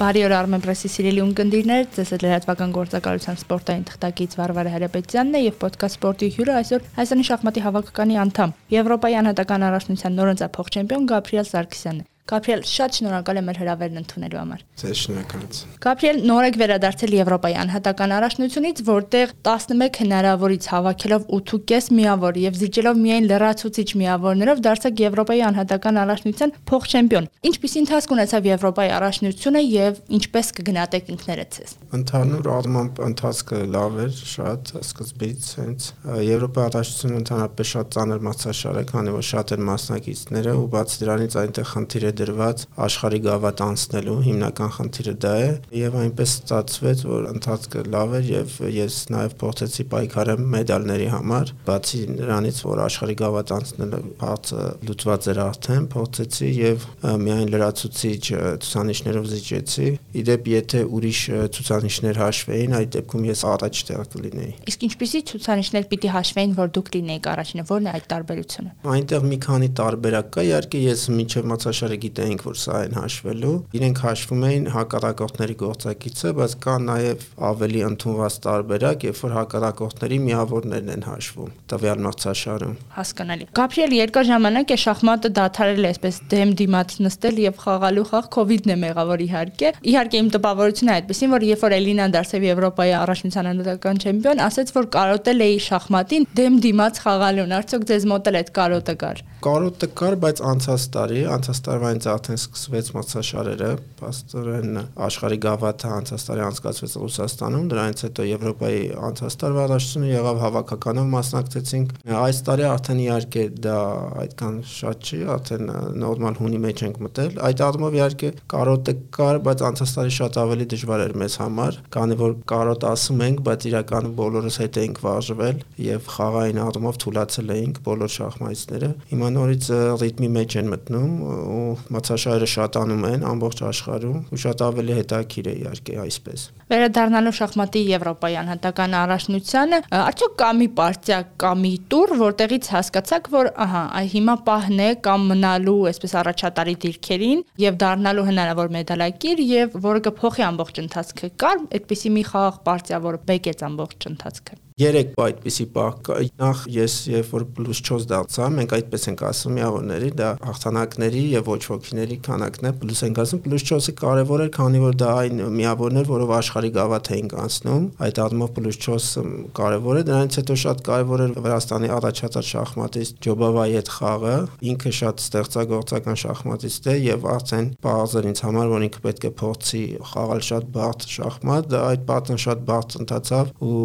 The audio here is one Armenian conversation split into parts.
Բարի օր Armen Press-ի սիրելի ունկնդիրներ, ձեզ հետ լրատվական գործակալության սպորտային թղթակից Վարվարը Հարապետյանն է եւ ոդկաստ սպորտի հյուրը այսօր Հայաստանի շախմատի հավաքականի անդամ, Եվրոպայի անհատական առաջնության նորընծափող չեմպիոն Գաբրիել Սարգսյանն է։ Գաբրիել, շատ շնորհակալ եմ հրավերն ընդունելու համար։ Ձեզ շնորհակալություն։ Գաբրիել, նոր եք վերադարձել Եվրոպայի անհատական առաջնությունից, որտեղ 11 հնարավորից հավաքելով 8.5 միավոր եւ զիջելով միայն լրացուցիչ միավորներով դարձաք Եվրոպայի անհատական առաջնության փոխ-չեմպիոն։ Ինչպիսի ընթացք ունեցավ Եվրոպայի առաջնությունը եւ ինչպես կգնահատեք ինքներդ ցես։ Ընդհանուր առմամբ ընթացքը լավ էր, շատ սկզբից հենց Եվրոպայի առաջնությունը ընդհանրապես շատ ծանր մացաշար է, քանի որ շատ են մասնակիցները ու բացի դրանից այնտեղ խնդիր է դրված աշխարհի գավաթ անցնելու հիմնական խնդիրը դա է եւ այնպես ստացվեց որ ընթացքը լավ էր եւ ես նաեւ փորձեցի պայքարել մեդալների համար բացի նրանից որ աշխարհի գավաթ անցնելը հարցը լուծված էր արդեն փորձեցի եւ միայն լրացուցիչ ցուցանիշներով զիջեցի իդեպ եթե ուրիշ ցուցանիշներ հաշվեին այդ դեպքում ես առաջ տեղ կլինեի իսկ ինչպիսի ցուցանիշներ պիտի հաշվեին որ դուք լինեիք առաջինը որն է այդ տարբերությունը այնտեղ մի քանի տարբերակ կա իհարկե ես միջև մացաշարը գիտեինք, որ սա են հաշվելու։ Իրենք հաշվում էին հակառակորդների գործակիցը, բայց կա նաև ավելի ընդունված տարբերակ, երբ որ հակառակորդների միավորներն են հաշվում տվյալ մրցաշարում։ Հասկանալի։ Գաբրիել երկար ժամանակ է շախմատը դադարել այսպես դեմ դիմաց նստել եւ խաղալու խաղ կոവിഡ്ն է մեղավոր իհարկե։ Իհարկե իմ տպավորությունը այդպեսին, որ երբ որ Էլինան դարձավ Եվրոպայի առաջնության անհատական չեմպիոն, ասաց, որ կարոտել էի շախմատին դեմ դիմաց խաղալուն։ Արդյոք ձեզ մոտ էլ այդ կարոտը կար։ Կարոտը կար, բայց անցած տարի, անցած տարվա ինձ արդեն սկսվեց մրցաշարերը, աստորեն աշխարհի գավաթը անցած տարի անցկացվեց Ռուսաստանում, դրանից հետո Եվրոպայի անցած տարվա առաջությունը եղավ հավաքականով մասնակցեցինք։ Այս տարի արդեն իհարկե դա այդքան շատ չի, արդեն նորմալ հունի մեջ ենք մտել։ Այդ առումով իհարկե կարոտը կար, բայց անցած տարի շատ ավելի դժվար էր մեզ համար, քանի որ կարոտ ասում ենք, բայց իրականում բոլորս հետ էինք վարժվել եւ խաղային առումով թույլացել էինք բոլոր շախմատիստները։ Հիմա նորից ռիթմի մեջ են մտնում ու մացաշարերը շատանում են ամբողջ աշխարհում ու շատ ավելի հետաքրիր է իհարկե այսպես։ Վերադառնալով շախմատի Եվրոպայի անհատական առաջնությանը, արդյոք կա մի պարտիա, կա մի տուր, որտեղից հասկացաք, որ ահա, այ հիմա պահն է կամ մնալու այսպես առաջատարի դիրքերին եւ դառնալու հնարավոր մեդալակիր եւ որը կփոխի ամբողջ ընթացքը։ Կար այդպիսի մի խաղ պարտիա, որը բեկեց ամբողջ ընթացքը երեք այդպիսի պահ կա։ Նախ ես երբ որ պլյուս 4 դարձա, մենք այդպես ենք ասում միավորների, դա հաղթանակների եւ ոչ ոքիների քանակն է, պլյուս ենք ասում, պլյուս 4-ը կարեւոր էր, քանի որ դա այն միավորներ, որով աշխարհի գավաթ էինք անցնում։ Այդ առումով պլյուս 4-ը կարեւոր է, դրանից հետո շատ կարեւոր էր Վրաստանի առաջատար շախմատիստ Ջոբավայի հետ խաղը։ Ինքը շատ ստեղծագործական շախմատիստ է եւ արդեն բարձ էր ինձ համար, որ ինքը պետք է փորձի խաղալ շատ բարդ շախմատ, դա այդ պատն շատ բարդ ընթացավ ու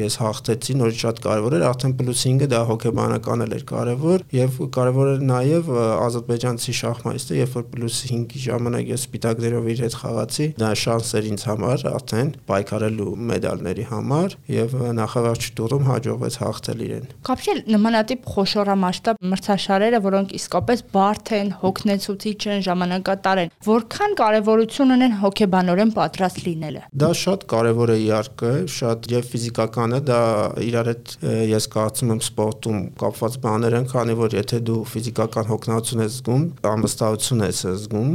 ես հաղթեցի, նորից շատ կարևոր էր, արդեն պլյուս 5-ը դա հոգեբանական էր կարևոր եւ կարևոր էր նաեւ ադրբեջանցի շախմատիստը, երբ որ պլյուս 5-ի ժամանակ ես սպիտակներով իր հետ խաղացի, դա շանս էր ինձ համար արդեն պայքարելու մեդալների համար եւ նախավարժ տուրում հաջողվեց հաղթել իրեն։ Կապչել նմանատիպ խոշորամասշտաբ մրցաշարերը, որոնք իսկապես բարդ են, հոգնեցուցիչ են, ժամանակատար են, որքան կարևորություն ունեն հոգեբանորեն պատրաստ լինելը։ Դա շատ կարևոր է իհարկե, շատ եւ ֆիզիկականը դա իրար հետ ես կարծում եմ սպորտում կապված բաներ են, քանի որ եթե դու ֆիզիկական հոգնածություն ես զգում, ամբստացություն ես զգում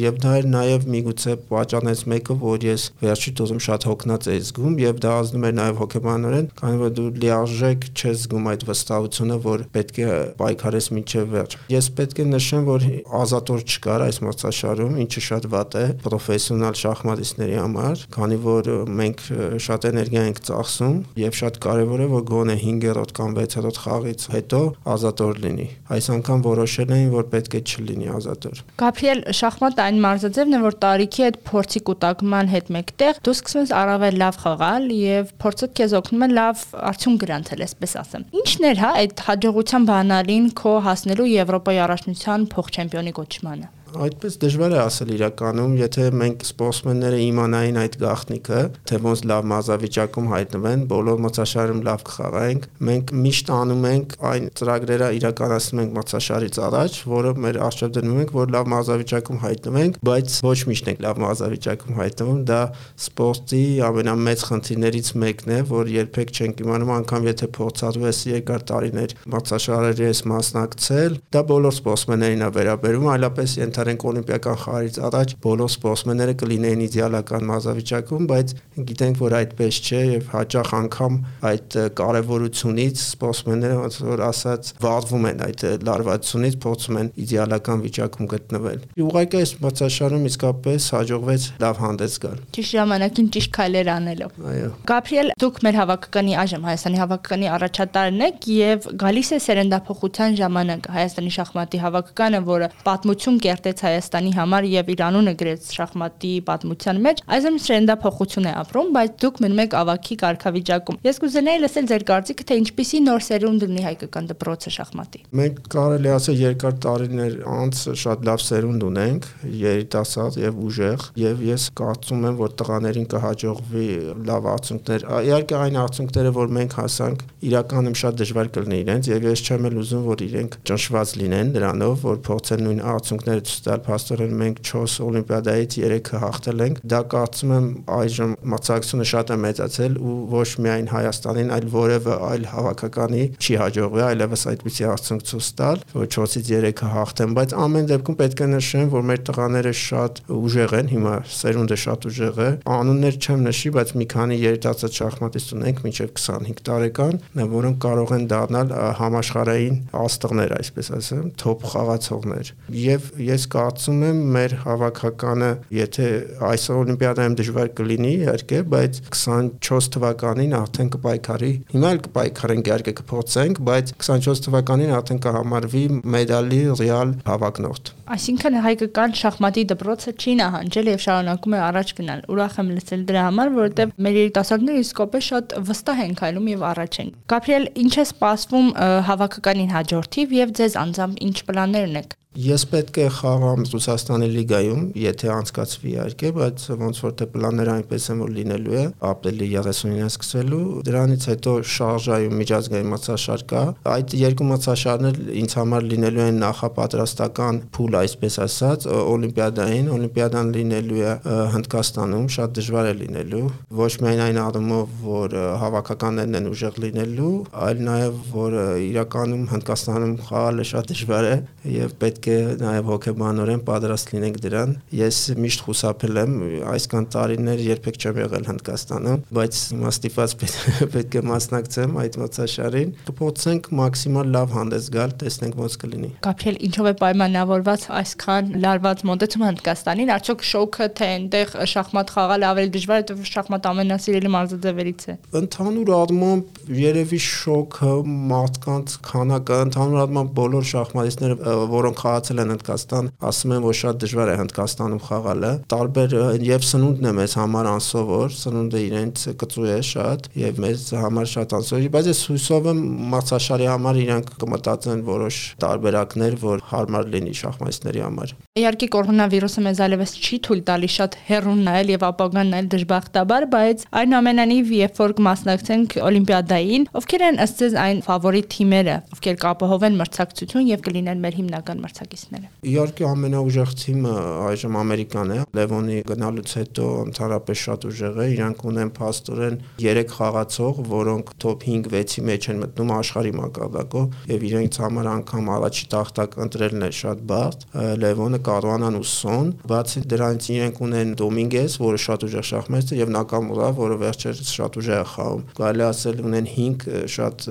եւ դա էր նաեւ միգուցե պատճառներից մեկը, որ ես վերջի տոզում շատ հոգնած էի զգում եւ դա ազդում էր նաեւ հոգեբանորեն, քանի որ դու լիարժեք չես զգում այդ վստահությունը, որ պետք է պայքարես մինչև վերջ։ Ես պետք է նշեմ, որ ազատոր չկար այս մրցաշարում, ինչը շատ վատ է պրոֆեսիոնալ շախմատիստների համար, քանի որ մենք շատ էներգիա ենք ծախսում եւ շատ կարեւոր է որ գոնե 5-րդ կամ 6-րդ խաղից հետո ազատոր լինի։ Այս անգամ որոշել էին որ պետք է չլինի ազատոր։ Գաբրիել շախմատը այն մարզաձևն է որ տարիքի հետ փորձի կուտակման հետ մեկտեղ դու սկսում ես առավել լավ խաղալ եւ փորձդ քեզ օգնում է լավ արդյունք գրանցել, այսպես ասեմ։ Ինչն էր հա այդ հաջողության բանալին քո հասնելու Եվրոպայի առաջնության փոխ-չեմպիոնի կոչմանը այդպես դժվար է ասել իրականում, եթե մենք սպորտսմենները իմանային այդ գաղտնիքը, թե ոնց լավ մազավիճակում հայտնվեն, բոլոր մրցաշարում լավ կխաղայինք, մենք միշտ անում ենք այն ծրագրերը իրականացնում ենք մրցաշարից առաջ, որը մեր արժեվ դնում ենք, որ լավ մազավիճակում հայտնվենք, բայց ոչ միշտ ենք լավ մազավիճակում հայտնվում, դա սպորտի ամենամեծ խնդիրներից մեկն է, որ երբեք չենք իմանում, անգամ եթե փորձածու ես երկար տարիներ մրցաշարերի ես մասնակցել, դա բոլոր սպորտսմեններին է վերաբերում, այլապես ենթ ենթարենք օլիմպիական խաղից առաջ բոլոր սպորտսմենները կլինեին իդեալական մազավիճակում, բայց գիտենք, որ այդպես չէ եւ հաճախ անգամ այդ կարեւորությունից սպորտսմենները ոնց որ ասած վարվում են այդ լարվածությունից, փորձում են իդեալական վիճակում գտնվել։ Ուղղակի այս մրցաշարում իսկապես հաջողվեց լավ հանդես գալ։ Ճիշտ ժամանակին ճիշտ քայլեր անելով։ Այո։ Գաբրիել, դուք մեր հավաքականի այժմ Հայաստանի հավաքականի առաջատարն եք եւ գալիս է սերնդափոխության ժամանակ Հայաստանի շախմատի հավաքականը, որը պատմություն կերտեց Հայաստանի համար եւ իր անունը գրեց շախմատի պատմության մեջ, այժմ սերնդափոխություն է ապրում, բայց դուք մնում եք ավակի կարգավիճակում։ Ես կուզենայի լսել ձեր կարծիքը, թե ինչպիսի նոր սերունդ ունի հայկական դպրոցը շախմատի։ Մենք կարելի ասել երկար տարիներ անց շատ լավ սերունդ ունենք, երիտասարդ եւ ուժեղ, եւ ես կարծում եմ, որ տղաներին կհաջողվի լավ արդյունքներ։ Իհարկե այն արդյունքները, որ մենք հասանք, իրականում շատ դժվար կլինի իրենց եւ ես չեմ էլ ուզում, որ իրենք ճնշված լինեն դրանով, որ փորձեն նույն արդյունքները ցույց տալ։ Փաստորեն մենք 4 օլիմպիադայից 3-ը հաղթել ենք։ Դա կարծում եմ այժմ մրցակցությունը շատ է մեծացել ու ոչ միայն Հայաստանին, այլ որևէ այլ հավաքականի չի հաջողվի այլևս այդպիսի արդյունք ցույց տալ, որ 4-ից 3-ը հաղթեն, բայց ամեն դեպքում պետք է նշեմ, որ մեր տղաները շատ ուժեղ են, հիմա սերունդը շատ ուժեղ է։ Անուններ չեմ նշի, բայց մի քանի երիտասարդ շախմատիստ ունենք մինչև 25 տարեկան, որոնք կարող են դառնալ համաշխարհային աստղներ, այսպես ասեմ, թոփ խաղացողներ։ Եվ ես կարծում եմ մեր հավաքականը, եթե այս օլիմպիադայում դժվար կլինի, իհարկե, բայց 24 թվականին արդեն կպայքարի։ Հիմա էլ կպայքարենք, իհարկե կփորձենք, բայց 24 թվականին արդեն կհամարվի մեդալի ռեալ հավակնորդ։ Այսինքն հայկական շախմատի դպրոցը չի նահանջել եւ շարունակում է առաջ գնալ։ Ուրախ եմ լսել դրա համար, որովհետեւ մեր երիտասարդները իսկապես շատ վստահ են քայլում եւ առաջ են։ Գաբրիել, ինչ է սպասվում հավաքականին հաջորդիվ եւ ձեզ անձամբ ինչ պլաններն եք։ Ես պետք է խաղամ Ռուսաստանի լիգայում, եթե անցկացվի իհարկե, բայց ոնց որ թե պլանները այնպես են որ լինելու է, ապրիլի 39-ին սկսվելու, դրանից հետո շարժայում միջազգային մրցաշար կա։ Այդ երկու մրցաշարներ ինձ համար լինելու են նախապատրաստական փուլ, այսպես ասած, օլիմպիադային, օլիմպիադան լինելու է Հնդկաստանում, շատ դժվար է լինելու, ոչ միայն այն առումով, որ հավաքականներն են ուժեղ լինելու, այլ նաև որ իրականում Հնդկաստանում խաղալը շատ դժվար է եւ պետք է նաև հոգեբանորեն պատրաստ լինենք դրան։ Ես միշտ խուսափել եմ այսքան տարիներ երբեք չեմ եղել Հնդկաստանում, բայց հիմա ստիպված պետք է մասնակցեմ այդ մրցաշարին։ Կփորձենք մաքսիմալ լավ հանդես գալ, տեսնենք ոնց կլինի։ Գաբրիել, ինչով է պայմանավորված այսքան լարված մոտեցումը Հնդկաստանին, արդյոք շոկը թե այնտեղ շախմատ խաղալ ավելի դժվար է, թե շախմատ ամենասիրելի մարզաձևերից է։ Ընդհանուր առմամբ երևի շոկը մարդկանց քանակը, ընդհանուր առմամբ բոլոր շախմատիստները, որոնք խաղացել են Հնդկաստան, ասում են, որ շատ դժվար է Հնդկաստանում խաղալը։ Տարբեր եւ սնունդն է մեզ համար անսովոր, սնունդը իրենց կծու է շատ եւ մեզ համար շատ անսովոր, բայց ես հույսով եմ մացաշարի համար իրանք կմտածեն որոշ տարբերակներ, որ հարմար լինի շախմատիստների համար։ Իհարկե կորոնավիրուսը մեզ այլևս չի թույլ տալի շատ հեռուն նայել եւ ապագան նայել դժբախտաբար, բայց այնուամենայնիվ երբ որ կմասնակցենք օլիմպիադային, ովքեր են ըստ ձեզ այն ֆավորիտ թիմերը, ովքեր կապահովեն մրցակցություն եւ կլինեն մեր հիմնական մրցակիցները։ Իհարկե ամենաուժեղ թիմը այժմ Ամերիկան է։ Լևոնի գնալուց հետո ընդհանրապես շատ ուժեղ է։ Իրանք ունեն փաստորեն 3 խաղացող, որոնք top 5-6-ի մեջ են մտնում աշխարհի մակարդակով եւ իրենց համար անգամ առաջի տախտակ ընտրելն է շատ բարդ։ Լևոնը Կարուանան ու Սոն, բացի դրանից իրենք ունեն Դոմինգես, որը շատ ուժեղ շախմատիստ է եւ Նակամուրա, որը վերջերս շատ ուժեղ է խաղում։ Կարելի ասել ունեն 5 շատ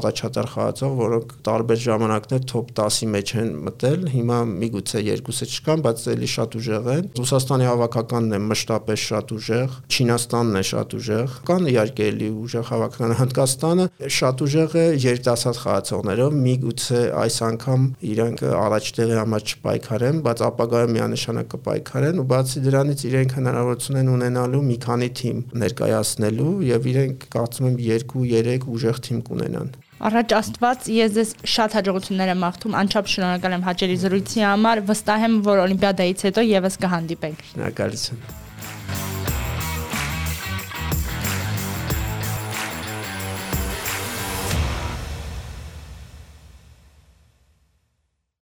առաջատար խաղացող, որոնք տարբեր ժամանակներ top 10-ի մեջ են մտել։ Հիմա միգուցե երկուսը չկան, բայց էլի շատ ուժեղ են։ Ռուսաստանի հավաքականն է մշտապես շատ ուժեղ, Չինաստանն է շատ ուժեղ։ Կան իհարկե էլի ուժեղ հավաքական Հնդկաստանը շատ ուժեղ է երիտասարդ խաղացողներով։ Միգուցե այս անգամ իրանք առաջ տեղի համար չպայքարեն բայց ապագայում միանշանակ կպայքարեն ու բացի դրանից իրենք հնարավորություն են ունենալու մի քանի թիմ ներկայացնելու եւ իրենք կարծում եմ 2-3 ուժեղ թիմ կունենան։ Առաջ Աստված ես ձեզ շատ հաջողություններ եմ մաղթում, անչափ շնորհակալ եմ հաջելի զրույցի համար, վստահ եմ, որ Օլիմպիադայից հետո եւս կհանդիպենք։ Շնորհակալություն։